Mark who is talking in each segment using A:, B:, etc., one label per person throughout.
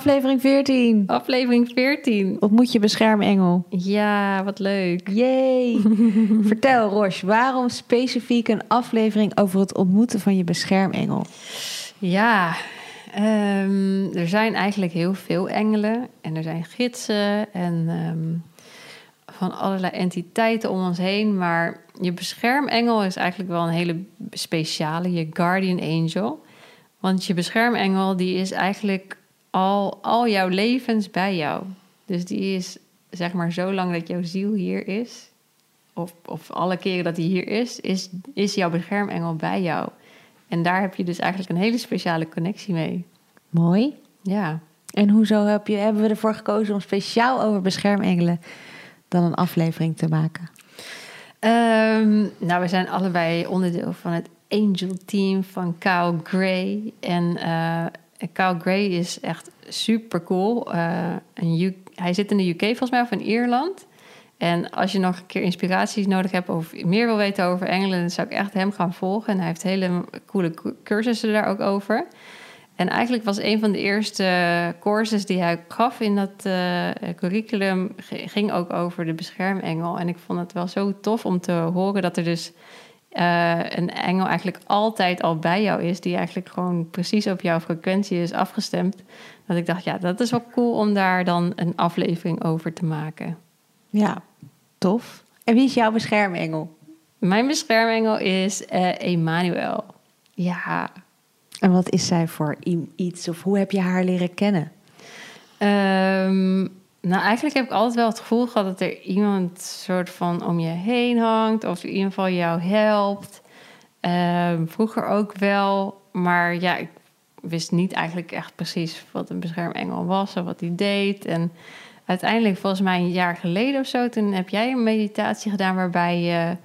A: Aflevering 14.
B: Aflevering 14.
A: Ontmoet je beschermengel.
B: Ja, wat leuk.
A: Yay! Vertel, Roche, waarom specifiek een aflevering over het ontmoeten van je beschermengel?
B: Ja, ehm, er zijn eigenlijk heel veel engelen en er zijn gidsen en ehm, van allerlei entiteiten om ons heen. Maar je beschermengel is eigenlijk wel een hele speciale, je guardian angel. Want je beschermengel die is eigenlijk al, al jouw levens bij jou. Dus die is zeg maar zo lang dat jouw ziel hier is, of, of alle keren dat hij hier is, is, is jouw beschermengel bij jou. En daar heb je dus eigenlijk een hele speciale connectie mee.
A: Mooi.
B: Ja.
A: En hoezo heb je, hebben we ervoor gekozen om speciaal over beschermengelen dan een aflevering te maken?
B: Ehm, nou, we zijn allebei onderdeel van het Angel Team van Kyle Gray. En uh, Kyle Gray is echt super cool. Uh, hij zit in de UK volgens mij of in Ierland. En als je nog een keer inspiraties nodig hebt of meer wil weten over Engeland, dan zou ik echt hem gaan volgen. En hij heeft hele coole cursussen daar ook over. En eigenlijk was een van de eerste courses die hij gaf in dat uh, curriculum, ging ook over de beschermengel. En ik vond het wel zo tof om te horen dat er dus uh, een engel eigenlijk altijd al bij jou is, die eigenlijk gewoon precies op jouw frequentie is afgestemd. Dat ik dacht, ja, dat is wel cool om daar dan een aflevering over te maken.
A: Ja, tof. En wie is jouw beschermengel?
B: Mijn beschermengel is uh, Emmanuel. Ja.
A: En wat is zij voor iets of hoe heb je haar leren kennen?
B: Um, nou, eigenlijk heb ik altijd wel het gevoel gehad dat er iemand soort van om je heen hangt, of in ieder geval jou helpt. Ehm, vroeger ook wel, maar ja, ik wist niet eigenlijk echt precies wat een beschermengel was of wat hij deed. En uiteindelijk, volgens mij een jaar geleden of zo, toen heb jij een meditatie gedaan waarbij je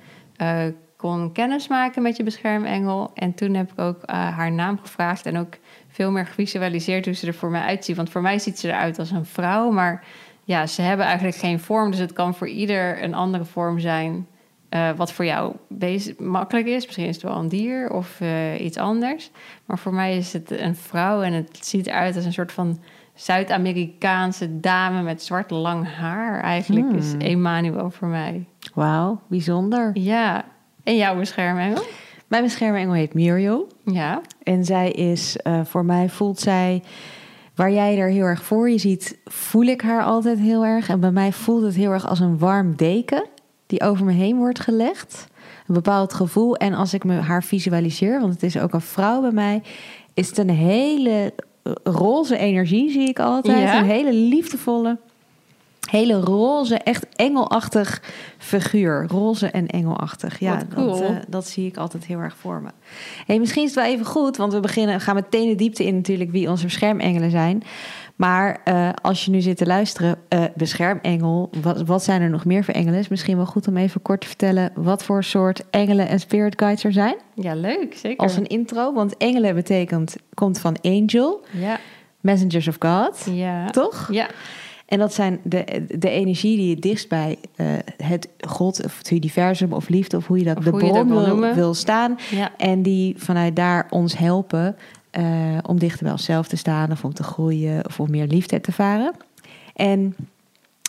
B: uh, kon kennismaken met je beschermengel. En toen heb ik ook uh, haar naam gevraagd en ook veel meer gevisualiseerd hoe ze er voor mij uitziet. Want voor mij ziet ze eruit als een vrouw, maar ja, ze hebben eigenlijk geen vorm. Dus het kan voor ieder een andere vorm zijn. Uh, wat voor jou makkelijk is. Misschien is het wel een dier of uh, iets anders. Maar voor mij is het een vrouw en het ziet eruit als een soort van Zuid-Amerikaanse dame met zwart lang haar. Eigenlijk is
A: Hmm.
B: Emmanuel voor mij.
A: Wauw, bijzonder.
B: Ja, en jouw beschermengel?
A: Mijn beschermengel heet Muriel.
B: Ja.
A: En zij is, uh, voor mij voelt zij, waar jij er heel erg voor je ziet, voel ik haar altijd heel erg. En bij mij voelt het heel erg als een warm deken die over me heen wordt gelegd. Een bepaald gevoel. En als ik me haar visualiseer, want het is ook een vrouw bij mij, is het een hele roze energie, zie ik altijd.
B: Ja?
A: Een hele liefdevolle, hele roze, echt engelachtig figuur. Roze en engelachtig. Ja,
B: cool.
A: dat, uh, dat zie ik altijd heel erg voor me. Hey, misschien is het wel even goed, want we beginnen, gaan meteen de diepte in natuurlijk wie onze beschermengelen zijn. Maar uh, als je nu zit te luisteren, uh, beschermengel, wat, wat zijn er nog meer voor engelen? Is misschien wel goed om even kort te vertellen wat voor soort engelen en spirit guides er zijn.
B: Ja, leuk, zeker.
A: Als een intro, want engelen betekent, komt van angel,
B: ja.
A: messengers of God,
B: ja.
A: toch?
B: Ja.
A: En dat zijn de, de energie die het dichtst bij uh, het God of het universum of liefde of hoe je dat
B: Of
A: de bron
B: dat wil
A: wil,
B: noemen.
A: wil staan.
B: Ja.
A: En die vanuit daar ons helpen uh, om dichter bij onszelf te staan of om te groeien of om meer liefde te ervaren. En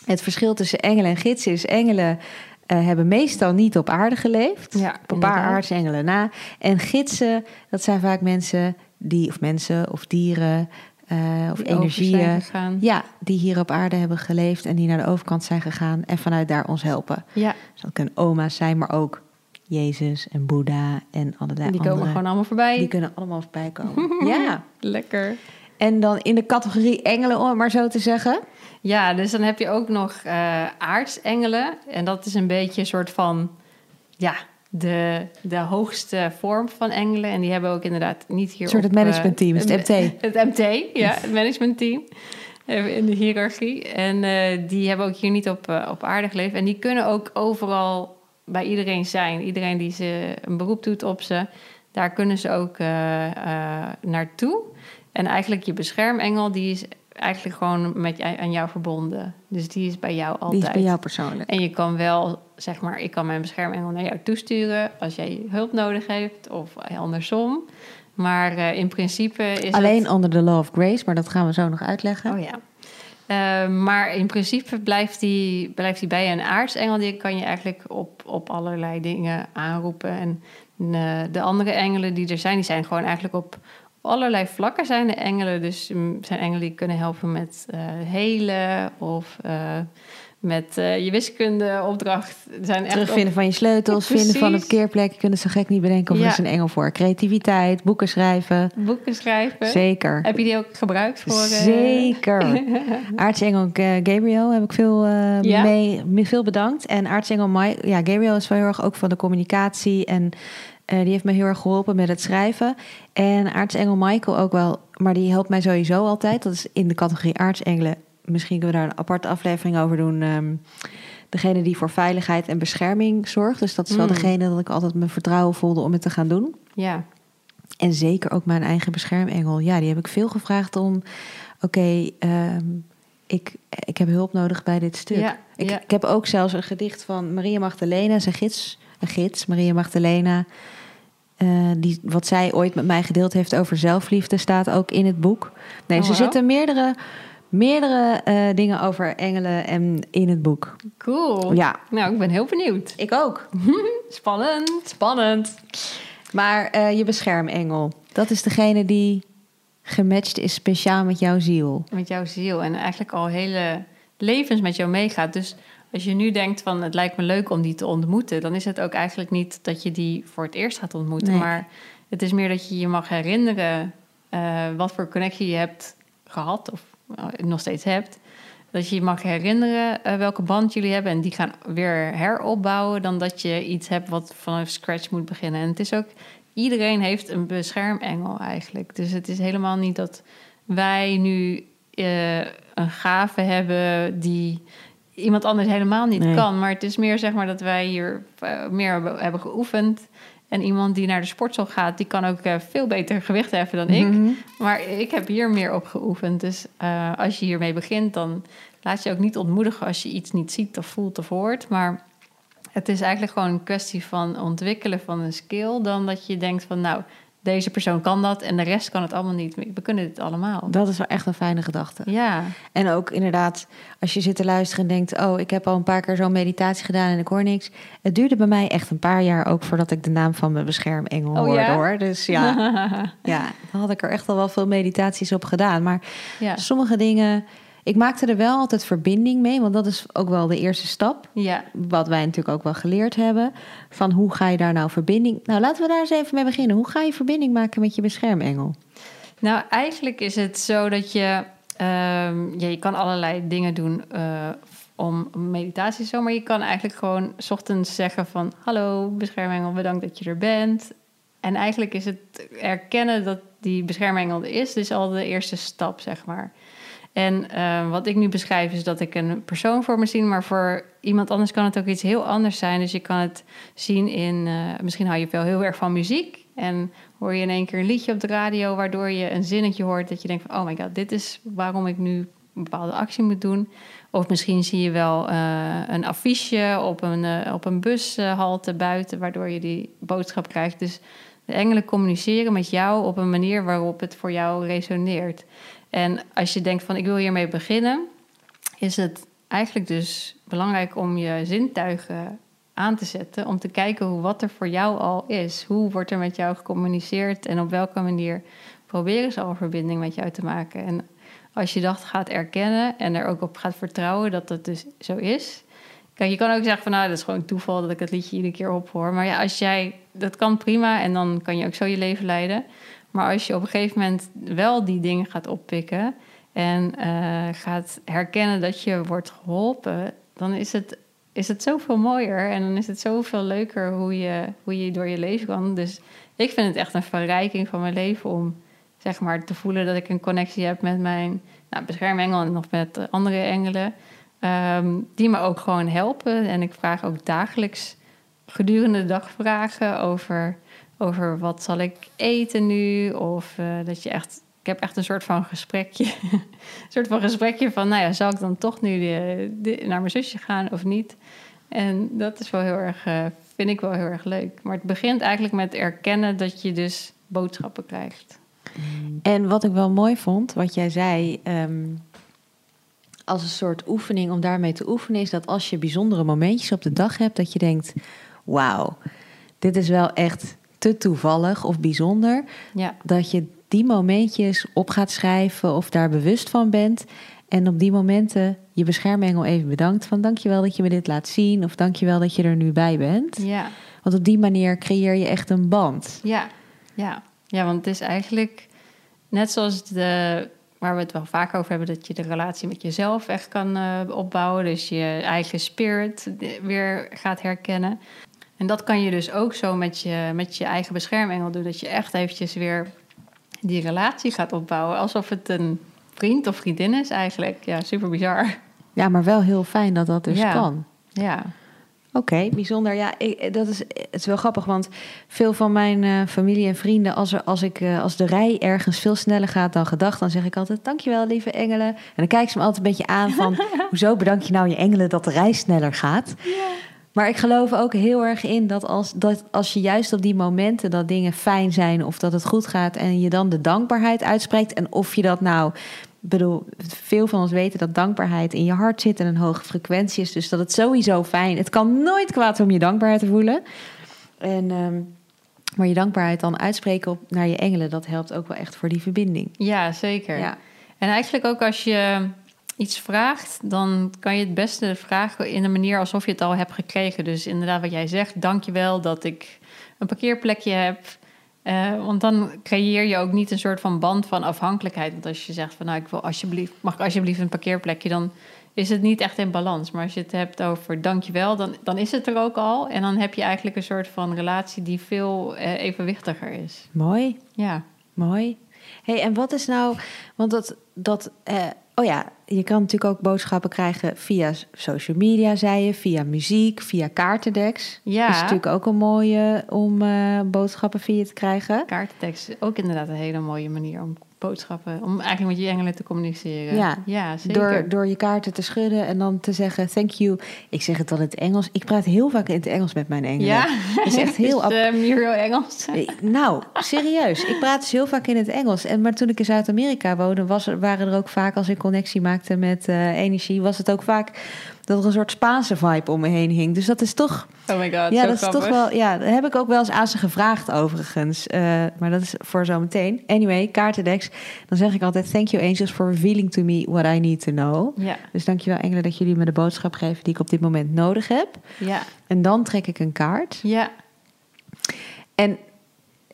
A: het verschil tussen engelen en gidsen is engelen uh, hebben meestal niet op aarde geleefd.
B: Ja,
A: op een paar aardse engelen na. En gidsen, dat zijn vaak mensen die, of mensen of dieren. Uh, of
B: die
A: energieën, ja, die hier op aarde hebben geleefd en die naar de overkant zijn gegaan en vanuit daar ons helpen.
B: Ja.
A: Dus dat kunnen oma's zijn, maar ook Jezus en Boeddha en allerlei
B: Die
A: andere.
B: komen gewoon allemaal voorbij.
A: Die kunnen allemaal voorbij komen. ja.
B: Lekker.
A: En dan in de categorie engelen, om het maar zo te zeggen.
B: Ja, dus dan heb je ook nog uh, aartsengelen. En dat is een beetje een soort van, ja, de, de hoogste vorm van engelen. En die hebben ook inderdaad niet hier.
A: Een soort het managementteam, uh, het MT.
B: Het MT, ja, het managementteam. Even in de hiërarchie. En eh, die hebben ook hier niet op, eh, op aarde geleefd. En die kunnen ook overal bij iedereen zijn. Iedereen die ze een beroep doet op ze, daar kunnen ze ook eh, eh, naartoe. En eigenlijk je beschermengel, die is eigenlijk gewoon met, aan jou verbonden. Dus die is bij jou altijd.
A: Die is bij jou persoonlijk.
B: En je kan wel, zeg maar, ik kan mijn beschermengel naar jou toesturen als jij hulp nodig hebt of andersom. Maar eh, in principe is
A: Alleen
B: het...
A: onder de law of grace, maar dat gaan we zo nog uitleggen.
B: Oh ja. Eh, maar in principe blijft die, blijft die bij je een aartsengel. Die kan je eigenlijk op, op allerlei dingen aanroepen. En eh, de andere engelen die er zijn, die zijn gewoon eigenlijk op, op allerlei vlakken zijn de engelen. Dus zijn engelen die kunnen helpen met uh, helen of met uh, je wiskundeopdracht. Zijn echt
A: Terugvinden
B: op...
A: van je sleutels, vinden van het keerplek. Je kunt het zo gek niet bedenken of
B: Ja.
A: er is een engel voor. Creativiteit, boeken schrijven.
B: boeken schrijven.
A: Zeker.
B: Heb je die ook gebruikt voor? eh,
A: Zeker. Aartsengel eh, Gabriel heb ik veel, eh,
B: Ja?
A: mee, me- veel bedankt. En aartsengel Mike, ja, Gabriel is wel heel erg ook van de communicatie. En eh, die heeft me heel erg geholpen met het schrijven. En aartsengel Michael ook wel. Maar die helpt mij sowieso altijd. Dat is in de categorie aartsengelen. Misschien kunnen we daar een aparte aflevering over doen. Ehm, degene die voor veiligheid en bescherming zorgt. Dus dat is wel
B: Mm.
A: degene dat ik altijd mijn vertrouwen voelde om het te gaan doen.
B: Ja,
A: En zeker ook mijn eigen beschermengel. Ja, die heb ik veel gevraagd om. Oké, ehm, ik, ik heb hulp nodig bij dit stuk.
B: Ja,
A: ik,
B: ja.
A: ik heb ook zelfs een gedicht van Maria Magdalena, zijn gids, een gids, Maria Magdalena. eh, die, wat zij ooit met mij gedeeld heeft over zelfliefde, staat ook in het boek. Nee,
B: Oh, wauw.
A: zitten meerdere, meerdere eh, dingen over engelen en in het boek.
B: cool.
A: Ja,
B: Nou, ik ben heel benieuwd.
A: ik ook.
B: Spannend.
A: Spannend. Maar eh, je beschermengel, dat is degene die gematcht is speciaal met jouw ziel.
B: Met jouw ziel. En eigenlijk al hele levens met jou meegaat. Dus als je nu denkt van het lijkt me leuk om die te ontmoeten... dan is het ook eigenlijk niet dat je die voor het eerst gaat ontmoeten.
A: Nee.
B: Maar het is meer dat je je mag herinneren... eh, wat voor connectie je hebt gehad of eh, nog steeds hebt. Dat je je mag herinneren eh, welke band jullie hebben... en die gaan weer heropbouwen... dan dat je iets hebt wat vanaf scratch moet beginnen. En het is ook... Iedereen heeft een beschermengel eigenlijk. Dus het is helemaal niet dat wij nu een gave hebben die iemand anders helemaal niet
A: Nee.
B: kan. Maar het is meer zeg maar dat wij hier eh, meer hebben, hebben geoefend. En iemand die naar de sportschool gaat, die kan ook eh, veel beter gewicht heffen dan ik.
A: Mhm.
B: Maar ik heb hier meer op geoefend. Dus eh, als je hiermee begint, dan laat je ook niet ontmoedigen als je iets niet ziet of voelt of hoort. Maar het is eigenlijk gewoon een kwestie van ontwikkelen van een skill. Dan dat je denkt van nou, deze persoon kan dat en de rest kan het allemaal niet. We kunnen dit allemaal.
A: Dat is wel echt een fijne gedachte.
B: Ja,
A: En ook inderdaad, als je zit te luisteren en denkt... oh, ik heb al een paar keer zo'n meditatie gedaan en ik hoor niks. Het duurde bij mij echt een paar jaar ook... voordat ik de naam van mijn beschermengel
B: Oh,
A: hoorde,
B: ja?
A: hoor. Dus ja, ja, dan had ik er echt al wel veel meditaties op gedaan. Maar
B: ja,
A: sommige dingen... Ik maakte er wel altijd verbinding mee, want dat is ook wel de eerste stap.
B: ja.
A: Wat wij natuurlijk ook wel geleerd hebben. Van hoe ga je daar nou verbinding... Nou, laten we daar eens even mee beginnen. Hoe ga je verbinding maken met je beschermengel?
B: Nou, eigenlijk is het zo dat je... ja, je kan allerlei dingen doen eh, om meditatie zo... maar je kan eigenlijk gewoon 's ochtends zeggen van... hallo, beschermengel, bedankt dat je er bent. En eigenlijk is het erkennen dat die beschermengel er is... dus al de eerste stap, zeg maar. En eh, wat ik nu beschrijf is dat ik een persoon voor me zie... maar voor iemand anders kan het ook iets heel anders zijn. Dus je kan het zien in... eh, misschien hou je wel heel erg van muziek... en hoor je in één keer een liedje op de radio... waardoor je een zinnetje hoort dat je denkt van... oh my god, dit is waarom ik nu een bepaalde actie moet doen. Of misschien zie je wel eh, een affiche op een, op een bushalte buiten... waardoor je die boodschap krijgt. Dus de engelen communiceren met jou op een manier waarop het voor jou resoneert. En als je denkt van ik wil hiermee beginnen... is het eigenlijk dus belangrijk om je zintuigen aan te zetten... om te kijken hoe, wat er voor jou al is. Hoe wordt er met jou gecommuniceerd en op welke manier proberen ze al verbinding met jou te maken. En als je dat gaat erkennen en er ook op gaat vertrouwen dat dat dus zo is... Kijk, je kan ook zeggen van nou, dat is gewoon toeval dat ik het liedje iedere keer ophoor. Maar ja, als jij, dat kan prima en dan kan je ook zo je leven leiden. Maar als je op een gegeven moment wel die dingen gaat oppikken en eh, gaat herkennen dat je wordt geholpen, dan is het, is het zoveel mooier en dan is het zoveel leuker hoe je, hoe je door je leven kan. Dus ik vind het echt een verrijking van mijn leven om zeg maar te voelen dat ik een connectie heb met mijn nou, beschermengel en nog met andere engelen. ehm, die me ook gewoon helpen. En ik vraag ook dagelijks gedurende de dag vragen over, over wat zal ik eten nu. Of eh, dat je echt, ik heb echt een soort van gesprekje. een soort van gesprekje van, nou ja, zal ik dan toch nu de, de- naar mijn zusje gaan of niet? En dat is wel heel erg, eh, vind ik wel heel erg leuk. Maar het begint eigenlijk met erkennen dat je dus boodschappen krijgt.
A: En wat ik wel mooi vond, wat jij zei, ehm, als een soort oefening om daarmee te oefenen, is dat als je bijzondere momentjes op de dag hebt, dat je denkt: wauw, dit is wel echt te toevallig of bijzonder,
B: Ja,
A: dat je die momentjes op gaat schrijven of daar bewust van bent. En op die momenten je beschermengel even bedankt van dankjewel dat je me dit laat zien of dankjewel dat je er nu bij bent.
B: ja.
A: Want op die manier creëer je echt een band.
B: Ja, ja. ja, want het is eigenlijk net zoals de, waar we het wel vaak over hebben, dat je de relatie met jezelf echt kan eh, opbouwen. Dus je eigen spirit weer gaat herkennen. En dat kan je dus ook zo met je, met je eigen beschermengel doen. Dat je echt eventjes weer die relatie gaat opbouwen. Alsof het een vriend of vriendin is eigenlijk. Ja, super bizar.
A: Ja, maar wel heel fijn dat dat dus
B: Ja.
A: kan.
B: Ja,
A: Oké, bijzonder. Ja, ik, dat is, het is wel grappig, want veel van mijn eh, familie en vrienden, als, er, als, ik, eh, als de rij ergens veel sneller gaat dan gedacht, dan zeg ik altijd: Dankjewel, lieve engelen. En dan kijken ze me altijd een beetje aan van: Hoezo bedank je nou je engelen dat de rij sneller gaat? Maar ik geloof ook heel erg in dat als, dat als je juist op die momenten dat dingen fijn zijn of dat het goed gaat en je dan de dankbaarheid uitspreekt. En of je dat nou, bedoel, veel van ons weten dat dankbaarheid in je hart zit en een hoge frequentie is. Dus dat het sowieso fijn. Het kan nooit kwaad om je dankbaar te voelen. En, ehm, maar je dankbaarheid dan uitspreken op, naar je engelen, dat helpt ook wel echt voor die verbinding.
B: ja zeker.
A: Ja.
B: En eigenlijk ook als je iets vraagt, dan kan je het beste vragen in een manier alsof je het al hebt gekregen. Dus inderdaad, wat jij zegt, dankjewel dat ik een parkeerplekje heb. Eh, want dan creëer je ook niet een soort van band van afhankelijkheid. Want als je zegt van nou, ik wil alsjeblieft, mag ik alsjeblieft een parkeerplekje, dan is het niet echt in balans. Maar als je het hebt over dankjewel, dan, dan is het er ook al. En dan heb je eigenlijk een soort van relatie die veel eh, evenwichtiger is.
A: Mooi.
B: Ja.
A: Mooi. Hey, en wat is nou, want dat, dat eh, oh ja, je kan natuurlijk ook boodschappen krijgen via social media, zei je, via muziek, via kaartendeks.
B: Ja.
A: Dat is natuurlijk ook een mooie om eh, boodschappen via te krijgen.
B: Kaartentekst is ook inderdaad een hele mooie manier om boodschappen, om eigenlijk met je engelen te communiceren.
A: Ja.
B: ja zeker.
A: Door, door je kaarten te schudden en dan te zeggen thank you. Ik zeg het dan in het Engels. Ik praat heel vaak in het Engels met mijn engelen.
B: ja,
A: Dat is echt heel
B: is, eh, Muriel Engels.
A: Eh, Nou, serieus. Ik praat dus heel vaak in het Engels. En, maar toen ik in Zuid-Amerika woonde, was waren er ook vaak, als ik connectie maakte met eh, energie, was het ook vaak dat er een soort Spaanse vibe om me heen hing. Dus dat is toch,
B: Oh my god,
A: ja,
B: zo
A: dat is toch wel, ja, dat heb ik ook wel eens aan ze gevraagd overigens. Eh, maar dat is voor zometeen. Anyway, kaartendeks. Dan zeg ik altijd, thank you angels for revealing to me what I need to know.
B: Ja,
A: Dus dankjewel engelen dat jullie me de boodschap geven die ik op dit moment nodig heb.
B: ja,
A: En dan trek ik een kaart.
B: ja,
A: En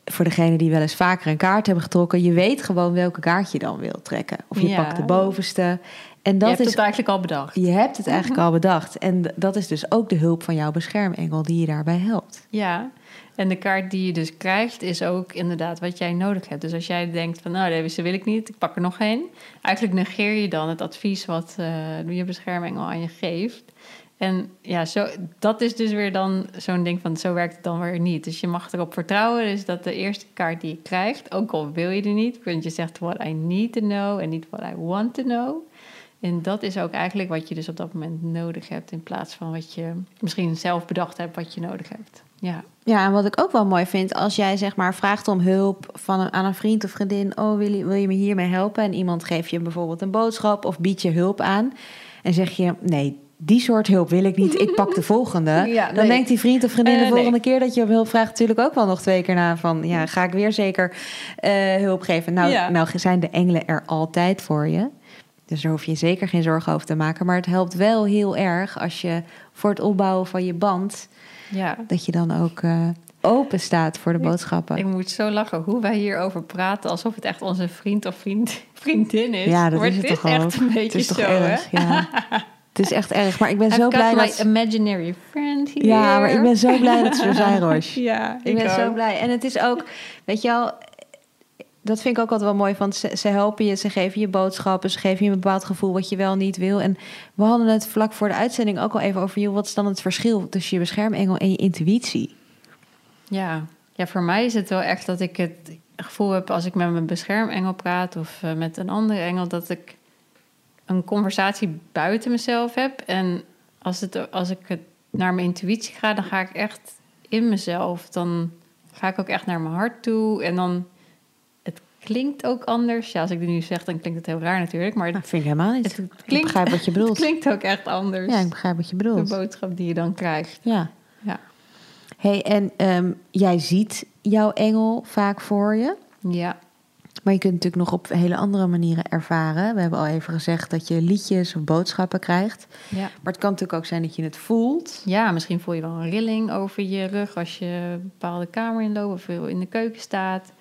A: voor degenen die wel eens vaker een kaart hebben getrokken, je weet gewoon welke kaart je dan wilt trekken. Of je
B: Ja.
A: pakt de bovenste. En
B: je hebt
A: is.
B: het eigenlijk al bedacht.
A: Je hebt het eigenlijk al bedacht. En dat is dus ook de hulp van jouw beschermengel die je daarbij helpt.
B: Ja, en de kaart die je dus krijgt is ook inderdaad wat jij nodig hebt. Dus als jij denkt van nou, deze wil ik niet, ik pak er nog één. Eigenlijk negeer je dan het advies wat eh, je beschermengel aan je geeft. En ja, zo, dat is dus weer dan zo'n ding van zo werkt het dan weer niet. Dus je mag erop vertrouwen dus dat de eerste kaart die je krijgt, ook al wil je er niet, want je zegt what I need to know en niet what I want to know. En dat is ook eigenlijk wat je dus op dat moment nodig hebt, in plaats van wat je misschien zelf bedacht hebt wat je nodig hebt. Ja.
A: Ja, en wat ik ook wel mooi vind, als jij zeg maar vraagt om hulp van een, aan een vriend of vriendin, oh wil je, wil je me hiermee helpen? En iemand geeft je bijvoorbeeld een boodschap of biedt je hulp aan. En zeg je, nee, die soort hulp wil ik niet, ik pak de volgende.
B: Ja,
A: Dan denkt die vriend of vriendin de
B: nee.
A: volgende keer dat je om hulp vraagt natuurlijk ook wel nog twee keer na van, ja, ga ik weer zeker eh, hulp geven? Nou,
B: Ja.
A: nou zijn de engelen er altijd voor je. Dus daar hoef je zeker geen zorgen over te maken. Maar het helpt wel heel erg als je voor het opbouwen van je band
B: Ja,
A: dat je dan ook eh, open staat voor de boodschappen.
B: ik moet zo lachen hoe wij hierover praten alsof het echt onze vriend of vriend, vriendin is.
A: ja, dat
B: maar
A: is het
B: het
A: toch
B: is
A: ook.
B: echt een beetje
A: het is toch
B: zo,
A: erg,
B: hè?
A: ja. Het is echt erg, maar ik ben
B: I've
A: zo blij dat...
B: imaginary friend here.
A: Ja, maar ik ben zo blij dat ze er zijn, Roos.
B: Ja,
A: Ik ben
B: ook.
A: zo blij. En het is ook, weet je wel, dat vind ik ook altijd wel mooi. Want ze, helpen je, ze geven je boodschappen, ze geven je een bepaald gevoel wat je wel niet wil. En we hadden het vlak voor de uitzending ook al even over, joh, wat is dan het verschil tussen je beschermengel en je intuïtie?
B: Ja. ja, voor mij is het wel echt dat ik het gevoel heb als ik met mijn beschermengel praat of eh, met een andere engel, dat ik een conversatie buiten mezelf heb. En als, het, als ik het naar mijn intuïtie ga, dan ga ik echt in mezelf. Dan ga ik ook echt naar mijn hart toe. En dan, klinkt ook anders. Ja, als ik dit nu zeg, dan klinkt het heel raar natuurlijk. Maar het,
A: Nou, vind ik helemaal niet.
B: het
A: ik
B: klinkt,
A: begrijp wat je
B: het
A: bedoelt.
B: klinkt ook echt anders.
A: Ja, ik begrijp wat je
B: de
A: bedoelt.
B: boodschap die je dan krijgt.
A: Ja.
B: Ja.
A: Hey, en ehm, jij ziet jouw engel vaak voor je.
B: Ja,
A: Maar je kunt natuurlijk nog op hele andere manieren ervaren. We hebben al even gezegd dat je liedjes of boodschappen krijgt.
B: ja.
A: Maar het kan natuurlijk ook zijn dat je het voelt.
B: ja, misschien voel je wel een rilling over je rug als je een bepaalde kamer inloopt of in de keuken staat.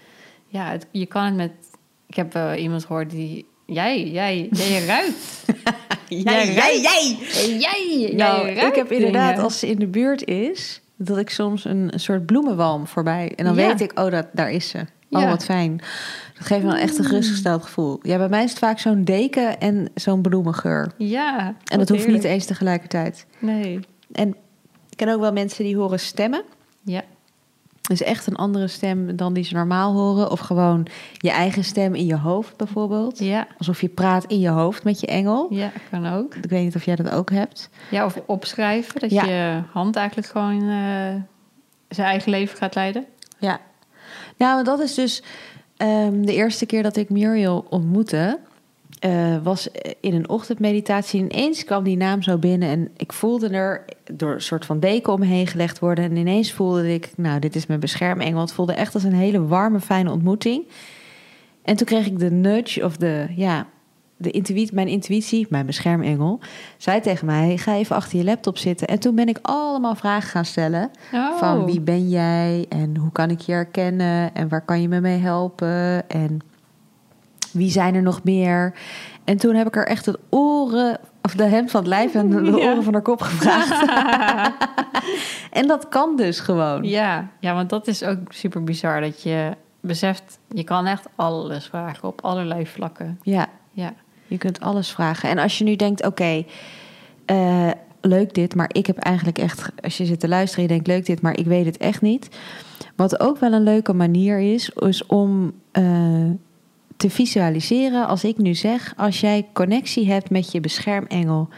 B: Ja, het, je kan het met. Ik heb eh, iemand gehoord die. Jij, jij, jij ruikt. Jij
A: jij,
B: ruikt.
A: jij!
B: Jij,
A: Nou,
B: jij
A: ik heb inderdaad,
B: dingen.
A: als ze in de buurt is, dat ik soms een, een soort bloemenwalm voorbij. En dan
B: Ja.
A: weet ik, oh, dat, daar is ze. Oh,
B: Ja.
A: wat fijn. Dat geeft me dan echt een gerustgesteld gevoel. Ja, bij mij is het vaak zo'n deken en zo'n bloemengeur.
B: Ja.
A: En dat hoeft niet eens tegelijkertijd.
B: Nee.
A: En ik ken ook wel mensen die horen stemmen.
B: Ja.
A: Dus echt een andere stem dan die ze normaal horen. Of gewoon je eigen stem in je hoofd bijvoorbeeld.
B: Ja.
A: Alsof je praat in je hoofd met je engel.
B: Ja, kan ook.
A: Ik weet niet of jij dat ook hebt.
B: Ja, of opschrijven. Dat
A: Ja.
B: je hand eigenlijk gewoon eh, zijn eigen leven gaat leiden.
A: Ja. Nou, dat is dus ehm, de eerste keer dat ik Muriel ontmoette. Eh, was in een ochtendmeditatie. Ineens kwam die naam zo binnen en ik voelde er door een soort van deken om me heen gelegd worden. En ineens voelde ik, nou, dit is mijn beschermengel. Het voelde echt als een hele warme, fijne ontmoeting. En toen kreeg ik de nudge of de, ja, de intuïtie, mijn intuïtie, mijn beschermengel, zei tegen mij: ga even achter je laptop zitten. En toen ben ik allemaal vragen gaan stellen.
B: Oh.
A: Van wie ben jij en hoe kan ik je herkennen en waar kan je me mee helpen en wie zijn er nog meer? En toen heb ik er echt het oren, of de hemd van het lijf en de
B: Ja.
A: oren van haar kop gevraagd. en dat kan dus gewoon.
B: Ja, ja, want dat is ook super bizar. Dat je beseft, je kan echt alles vragen op allerlei vlakken.
A: Ja,
B: Ja,
A: je kunt alles vragen. En als je nu denkt, oké, eh, leuk dit, maar ik heb eigenlijk echt, als je zit te luisteren, je denkt leuk dit, maar ik weet het echt niet. Wat ook wel een leuke manier is, is om eh, te visualiseren. Als ik nu zeg, als jij connectie hebt met je beschermengel,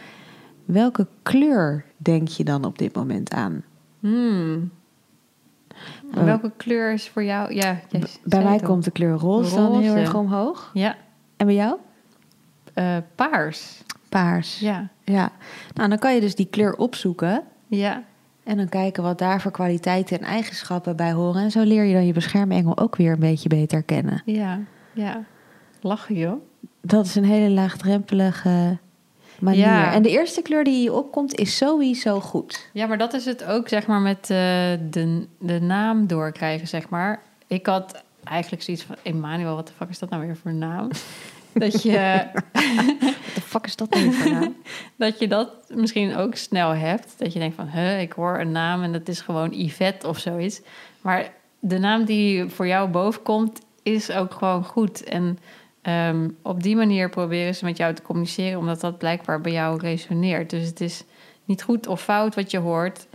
A: welke kleur denk je dan op dit moment aan?
B: Hmm.
A: Eh,
B: Welke kleur is voor jou? Ja,
A: bij mij komt de kleur roze, dan heel erg omhoog.
B: Ja,
A: En bij jou?
B: eh, paars.
A: Paars.
B: Ja,
A: ja. Nou, dan kan je dus die kleur opzoeken.
B: ja,
A: En dan kijken wat daar voor kwaliteiten en eigenschappen bij horen. En zo leer je dan je beschermengel ook weer een beetje beter kennen.
B: ja, ja. Lachen joh.
A: Dat is een hele laagdrempelige manier.
B: Ja.
A: En de eerste kleur die je opkomt is sowieso goed.
B: Ja, maar dat is het ook, zeg maar, met eh, de, de naam doorkrijgen, zeg maar. Ik had eigenlijk zoiets van, Emmanuel, wat de fuck is dat nou weer voor een naam? dat je...
A: Wat de fuck is dat nou voor naam?
B: Dat je dat misschien ook snel hebt. Dat je denkt van, huh, ik hoor een naam en dat is gewoon Yvette of zoiets. Maar de naam die voor jou boven komt, is ook gewoon goed. En ehm, op die manier proberen ze met jou te communiceren, omdat dat blijkbaar bij jou resoneert. Dus het is niet goed of fout wat je hoort.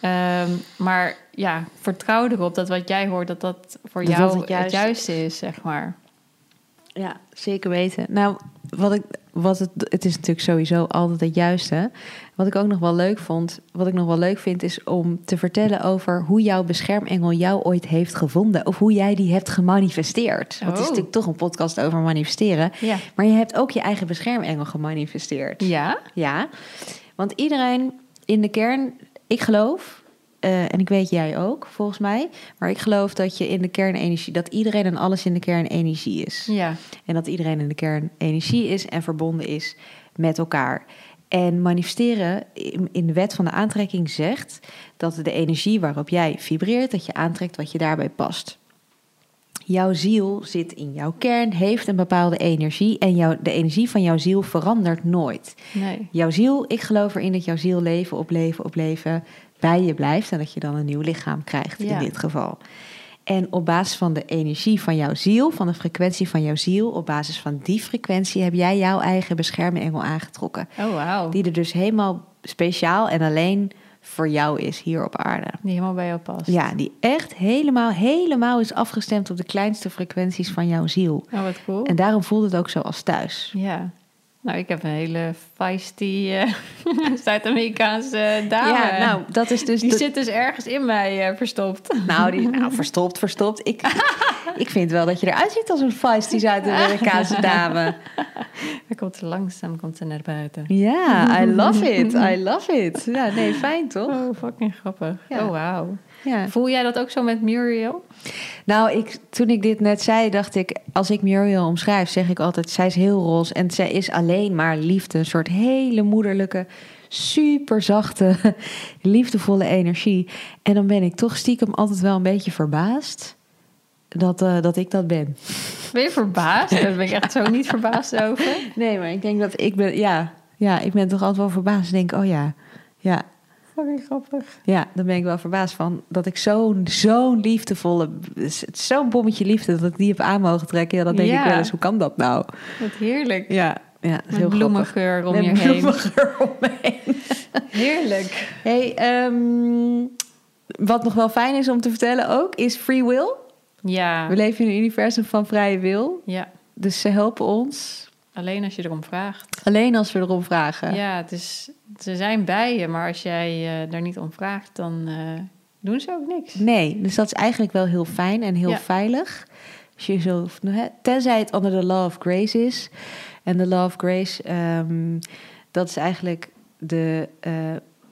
B: Ehm, maar ja, vertrouw erop dat wat jij hoort, dat dat voor
A: Dat
B: jou
A: dat het
B: het
A: juiste
B: juiste is, zeg maar.
A: Ja, zeker weten. Nou, wat ik, wat het, het is natuurlijk sowieso altijd het juiste. Wat ik ook nog wel leuk vond, wat ik nog wel leuk vind, is om te vertellen over hoe jouw beschermengel jou ooit heeft gevonden. Of hoe jij die hebt gemanifesteerd. Want het is
B: Oh.
A: natuurlijk toch een podcast over manifesteren.
B: Ja.
A: Maar je hebt ook je eigen beschermengel gemanifesteerd.
B: Ja?
A: Ja, want iedereen in de kern, ik geloof, eh, en ik weet jij ook, volgens mij, maar ik geloof dat je in de kern energie, dat iedereen en alles in de kern energie is.
B: Ja.
A: En dat iedereen in de kern energie is en verbonden is met elkaar. En manifesteren in in de wet van de aantrekking zegt dat de energie waarop jij vibreert, dat je aantrekt wat je daarbij past. Jouw ziel zit in jouw kern, heeft een bepaalde energie en jouw, de energie van jouw ziel verandert nooit.
B: Nee.
A: Jouw ziel, ik geloof erin dat jouw ziel leven op leven op leven bij je blijft en dat je dan een nieuw lichaam krijgt
B: Ja.
A: in dit geval. En op basis van de energie van jouw ziel, van de frequentie van jouw ziel, op basis van die frequentie heb jij jouw eigen beschermengel aangetrokken.
B: Oh, wauw.
A: Die er dus helemaal speciaal en alleen voor jou is hier op aarde.
B: Die helemaal bij jou past.
A: Ja, die echt helemaal, helemaal is afgestemd op de kleinste frequenties van jouw ziel.
B: Oh, wat cool.
A: En daarom voelt het ook zo als thuis.
B: Ja. Nou, ik heb een hele feisty eh, Zuid-Amerikaanse dame.
A: Ja, nou, dat is dus.
B: die
A: de-
B: zit dus ergens in mij eh, verstopt.
A: Nou, die, nou, verstopt, verstopt. Ik, ik vind wel dat je eruit ziet als een feisty Zuid-Amerikaanse dame.
B: Hij komt langzaam komt ze naar buiten.
A: Ja, I love it. I love it. Ja, nee, fijn toch?
B: Oh, fucking grappig.
A: Ja.
B: Oh, wauw.
A: Ja.
B: Voel jij dat ook zo met Muriel?
A: Nou, ik, toen ik dit net zei, dacht ik... als ik Muriel omschrijf, zeg ik altijd... zij is heel roze en zij is alleen maar liefde. Een soort hele moederlijke, super zachte, liefdevolle energie. En dan ben ik toch stiekem altijd wel een beetje verbaasd... dat, eh, dat ik dat ben.
B: Ben je verbaasd? Daar ben ik echt zo niet verbaasd over.
A: Nee, maar ik denk dat ik ben... Ja, ja ik ben toch altijd wel verbaasd. Ik denk, oh ja, ja...
B: Fucking grappig.
A: Ja, daar ben ik wel verbaasd van. Dat ik zo'n zo'n liefdevolle... Zo'n bommetje liefde dat ik die heb aan mogen trekken. Ja, dan denk
B: Ja.
A: ik wel eens, hoe kan dat nou?
B: Wat heerlijk.
A: Ja, ja dat heel
B: bloemengeur om
A: Met
B: je heen.
A: bloemengeur om me heen.
B: Heerlijk.
A: Hey, ehm, wat nog wel fijn is om te vertellen ook, is free will.
B: Ja.
A: We leven in een universum van vrije wil.
B: Ja.
A: Dus ze helpen ons
B: Alleen als je erom vraagt.
A: alleen als we erom vragen.
B: Ja, het is, ze zijn bij je, maar als jij eh, daar niet om vraagt, dan eh, doen ze ook niks.
A: Nee, dus dat is eigenlijk wel heel fijn en heel
B: Ja.
A: veilig. Als je zo, hè, tenzij het onder de law of grace is. En de law of grace, ehm, dat is eigenlijk de eh,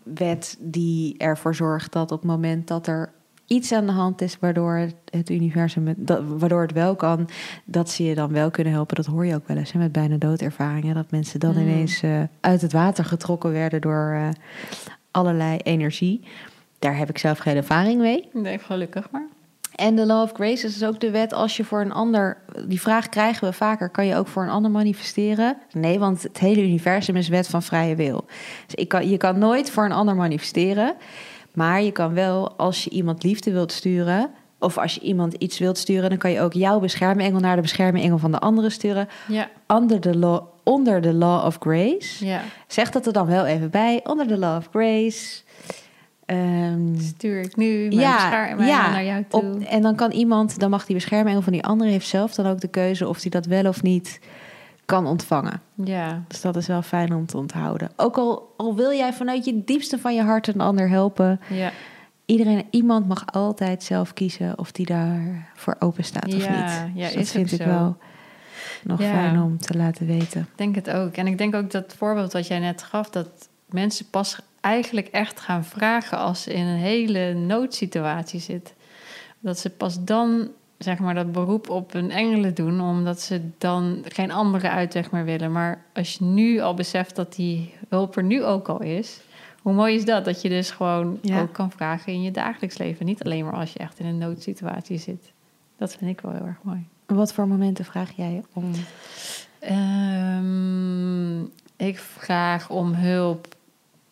A: wet die ervoor zorgt dat op het moment dat er iets aan de hand is waardoor het, universum, het- dat, waardoor het wel kan, dat ze je dan wel kunnen helpen. Dat hoor je ook wel eens hè, met bijna doodervaringen. Dat mensen dan
B: Mm.
A: ineens eh, uit het water getrokken werden door eh, allerlei energie. Daar heb ik zelf geen ervaring mee.
B: Nee, gelukkig maar.
A: En de law of grace is dus ook de wet als je voor een ander... Die vraag krijgen we vaker. Kan je ook voor een ander manifesteren? Nee, want het hele universum is wet van vrije wil. Dus ik kan, je kan nooit voor een ander manifesteren. Maar je kan wel, als je iemand liefde wilt sturen... of als je iemand iets wilt sturen... dan kan je ook jouw beschermengel naar de beschermengel van de andere sturen.
B: Ja,
A: Under the law, onder de law of grace.
B: ja.
A: Zeg dat er dan wel even bij. Onder de law of grace... Ehm,
B: Stuur ik nu mijn bescherming naar jou toe.
A: op- en dan kan iemand, dan mag die beschermengel van die andere heeft zelf dan ook de keuze of hij dat wel of niet kan ontvangen.
B: Ja,
A: Dus dat is wel fijn om te onthouden. Ook al, al wil jij vanuit je diepste van je hart een ander helpen,
B: ja.
A: iedereen, iemand mag altijd zelf kiezen of die daarvoor open staat of
B: Ja,
A: niet.
B: ja,
A: Dus dat
B: is
A: vind ik
B: zo.
A: wel nog
B: Ja.
A: fijn om te laten weten.
B: Ik denk het ook. En ik denk ook dat voorbeeld wat jij net gaf, dat mensen pas eigenlijk echt gaan vragen als ze in een hele noodsituatie zitten. Dat ze pas dan, zeg maar, dat beroep op hun engelen doen, omdat ze dan geen andere uitweg meer willen. Maar als je nu al beseft dat die hulp er nu ook al is, hoe mooi is dat? Dat je dus gewoon
A: Ja.
B: ook kan vragen in je dagelijks leven. Niet alleen maar als je echt in een noodsituatie zit. Dat vind ik wel heel erg mooi.
A: Wat voor momenten vraag jij om?
B: Ehm, ik vraag om hulp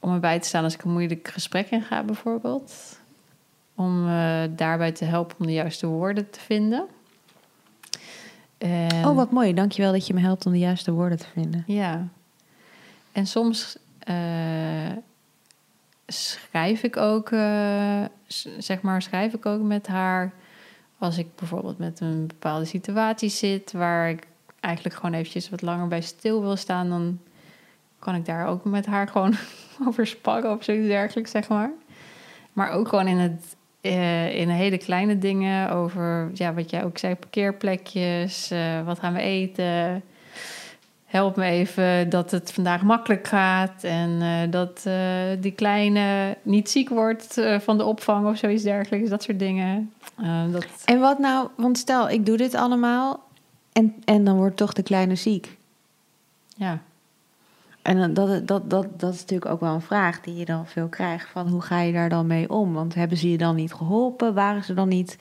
B: om erbij te staan als ik een moeilijk gesprek inga, bijvoorbeeld. Om eh, daarbij te helpen om de juiste woorden te vinden. En,
A: Oh, wat mooi. Dankjewel dat je me helpt om de juiste woorden te vinden.
B: Ja. En soms eh, schrijf ik ook, eh, zeg maar, schrijf ik ook met haar. Als ik bijvoorbeeld met een bepaalde situatie zit waar ik eigenlijk gewoon eventjes wat langer bij stil wil staan, dan kan ik daar ook met haar gewoon over sparren of zoiets dergelijks, zeg maar. Maar ook gewoon in het eh, in hele kleine dingen over, ja, wat jij ook zei, parkeerplekjes, eh, wat gaan we eten, help me even dat het vandaag makkelijk gaat en eh, dat die kleine niet ziek wordt van de opvang of zoiets dergelijks, dat soort dingen. Dat,
A: En wat nou, want stel, ik doe dit allemaal en, en dan wordt toch de kleine ziek.
B: ja,
A: En dan- dat, dat, dat, dat is natuurlijk ook wel een vraag die je dan veel krijgt. Van hoe ga je daar dan mee om? Want hebben ze je dan niet geholpen? Waren ze dan niet...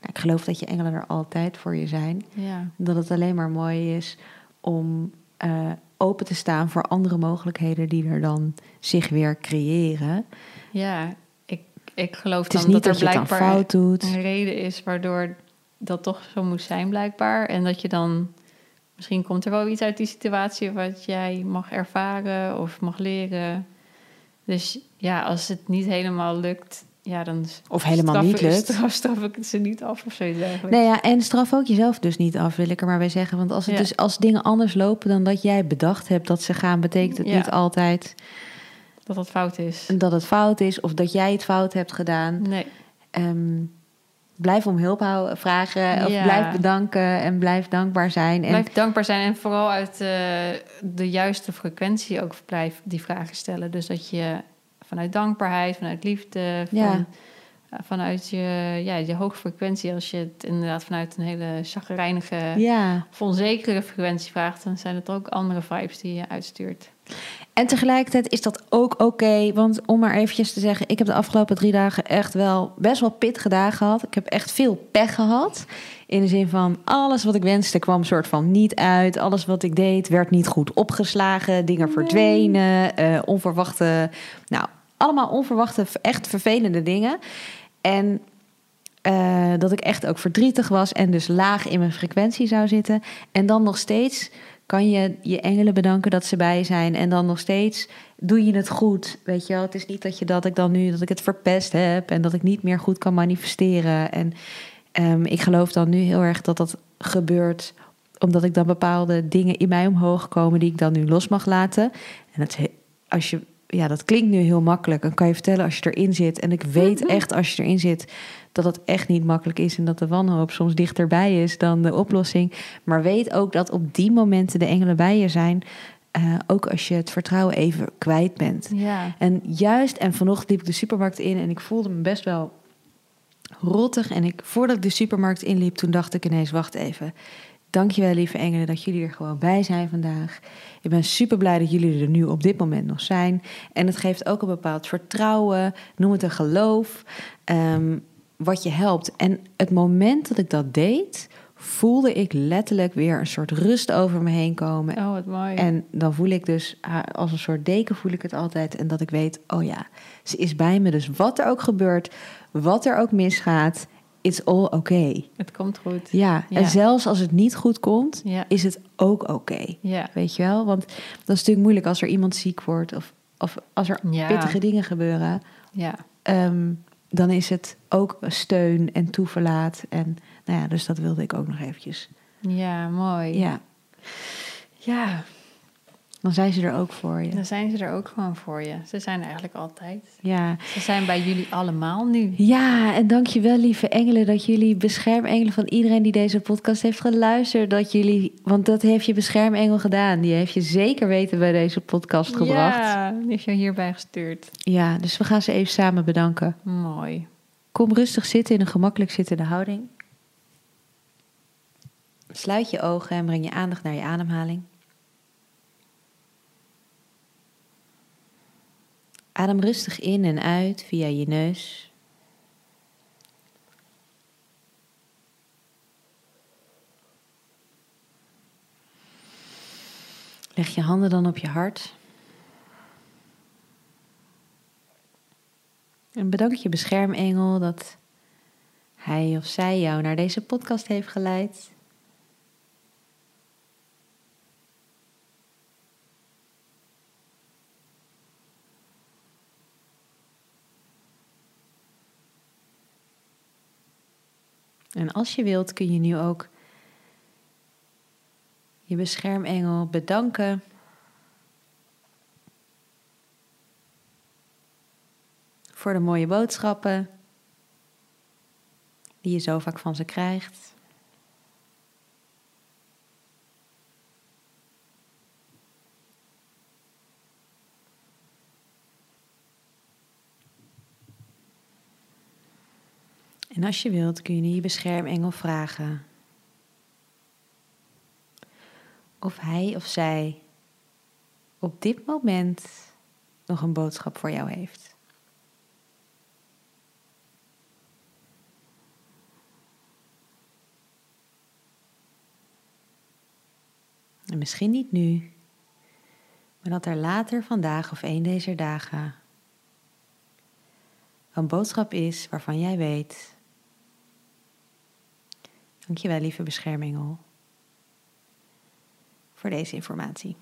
A: Nou, ik geloof dat je engelen er altijd voor je zijn.
B: ja,
A: Dat het alleen maar mooi is om eh, open te staan voor andere mogelijkheden die er dan zich weer creëren.
B: ja. Ik, ik geloof
A: Het is
B: dan
A: niet
B: dat
A: dat,
B: er blijkbaar
A: fout doet.
B: een reden is waardoor dat toch zo moest zijn blijkbaar. En dat je dan, misschien komt er wel iets uit die situatie wat jij mag ervaren of mag leren. Dus ja, als het niet helemaal lukt, ja, dan
A: Of helemaal
B: straf,
A: niet lukt.
B: Straf, straf ik ze niet af of zoiets eigenlijk.
A: Nee, ja, en straf ook jezelf dus niet af, wil ik er maar bij zeggen. Want als, het
B: Ja.
A: dus, als dingen anders lopen dan dat jij bedacht hebt dat ze gaan, betekent het
B: Ja.
A: niet altijd
B: Dat dat fout is.
A: dat het fout is of dat jij het fout hebt gedaan.
B: Nee,
A: Ehm, blijf om hulp houden, vragen of
B: Ja.
A: blijf bedanken en blijf dankbaar zijn. En
B: blijf dankbaar zijn en vooral uit eh, de juiste frequentie ook blijf die vragen stellen. Dus dat je vanuit dankbaarheid, vanuit liefde, van,
A: Ja.
B: Eh, vanuit je, ja, je hoge frequentie, als je het inderdaad vanuit een hele chagrijnige
A: ja.
B: of onzekere frequentie vraagt, dan zijn het ook andere vibes die je uitstuurt.
A: En tegelijkertijd is dat ook oké. want om maar eventjes te zeggen, ik heb de afgelopen drie dagen echt wel best wel pittige dagen gehad. Ik heb echt veel pech gehad. In de zin van alles wat ik wenste kwam soort van niet uit. Alles wat ik deed werd niet goed opgeslagen. Dingen verdwenen. eh, onverwachte, nou, allemaal onverwachte, echt vervelende dingen. En eh, dat ik echt ook verdrietig was en dus laag in mijn frequentie zou zitten. En dan nog steeds kan je je engelen bedanken dat ze bij zijn. En dan nog steeds doe je het goed. Weet je wel, het is niet dat je dat ik dan nu dat ik het verpest heb en dat ik niet meer goed kan manifesteren. En ehm, ik geloof dan nu heel erg dat dat gebeurt omdat ik dan bepaalde dingen in mij omhoog komen die ik dan nu los mag laten. En als je, ja, dat klinkt nu heel makkelijk. Dan kan je vertellen als je erin zit. En ik weet echt als je erin zit dat het echt niet makkelijk is en dat de wanhoop soms dichterbij is dan de oplossing. Maar weet ook dat op die momenten de engelen bij je zijn. eh, ook als je het vertrouwen even kwijt bent.
B: Ja,
A: En juist, en vanochtend liep ik de supermarkt in en ik voelde me best wel rottig. En ik, voordat ik de supermarkt inliep, toen dacht ik ineens, wacht even. Dankjewel, lieve engelen, dat jullie er gewoon bij zijn vandaag. Ik ben super blij dat jullie er nu op dit moment nog zijn. En het geeft ook een bepaald vertrouwen, noem het een geloof, ehm, wat je helpt. En het moment dat ik dat deed, voelde ik letterlijk weer een soort rust over me heen komen.
B: oh wat mooi.
A: En dan voel ik dus als een soort deken voel ik het altijd. En dat ik weet, oh ja, ze is bij me. Dus wat er ook gebeurt, wat er ook misgaat, it's all okay.
B: het komt goed.
A: Ja,
B: Ja.
A: en zelfs als het niet goed komt,
B: Ja,
A: is het ook oké.
B: ja.
A: Weet je wel? Want dat is natuurlijk moeilijk als er iemand ziek wordt of, of als er
B: Ja.
A: pittige dingen gebeuren.
B: ja.
A: Ehm, dan is het ook steun en toeverlaat. En nou ja, dus dat wilde ik ook nog eventjes.
B: Ja, mooi.
A: Ja,
B: ja,
A: dan zijn ze er ook voor je.
B: dan zijn ze er ook gewoon voor je. Ze zijn eigenlijk altijd.
A: Ja,
B: Ze zijn bij jullie allemaal nu.
A: Ja, en dankjewel lieve engelen dat jullie beschermengelen van iedereen die deze podcast heeft geluisterd. Dat jullie, want dat heeft je beschermengel gedaan. Die heeft je zeker weten bij deze podcast gebracht. Ja.
B: Ja, die heeft jou hierbij gestuurd.
A: dus we gaan ze even samen bedanken.
B: Mooi.
A: Kom rustig zitten in een gemakkelijk zittende houding. Sluit je ogen en breng je aandacht naar je ademhaling. Adem rustig in en uit via je neus. Leg je handen dan op je hart. En bedank je beschermengel dat hij of zij jou naar deze podcast heeft geleid. En als je wilt kun je nu ook je beschermengel bedanken voor de mooie boodschappen die je zo vaak van ze krijgt. En als je wilt kun je je beschermengel vragen of hij of zij op dit moment nog een boodschap voor jou heeft. En misschien niet nu, maar dat er later vandaag of een deze dagen een boodschap is waarvan jij weet. Dankjewel, lieve beschermingel, voor deze informatie.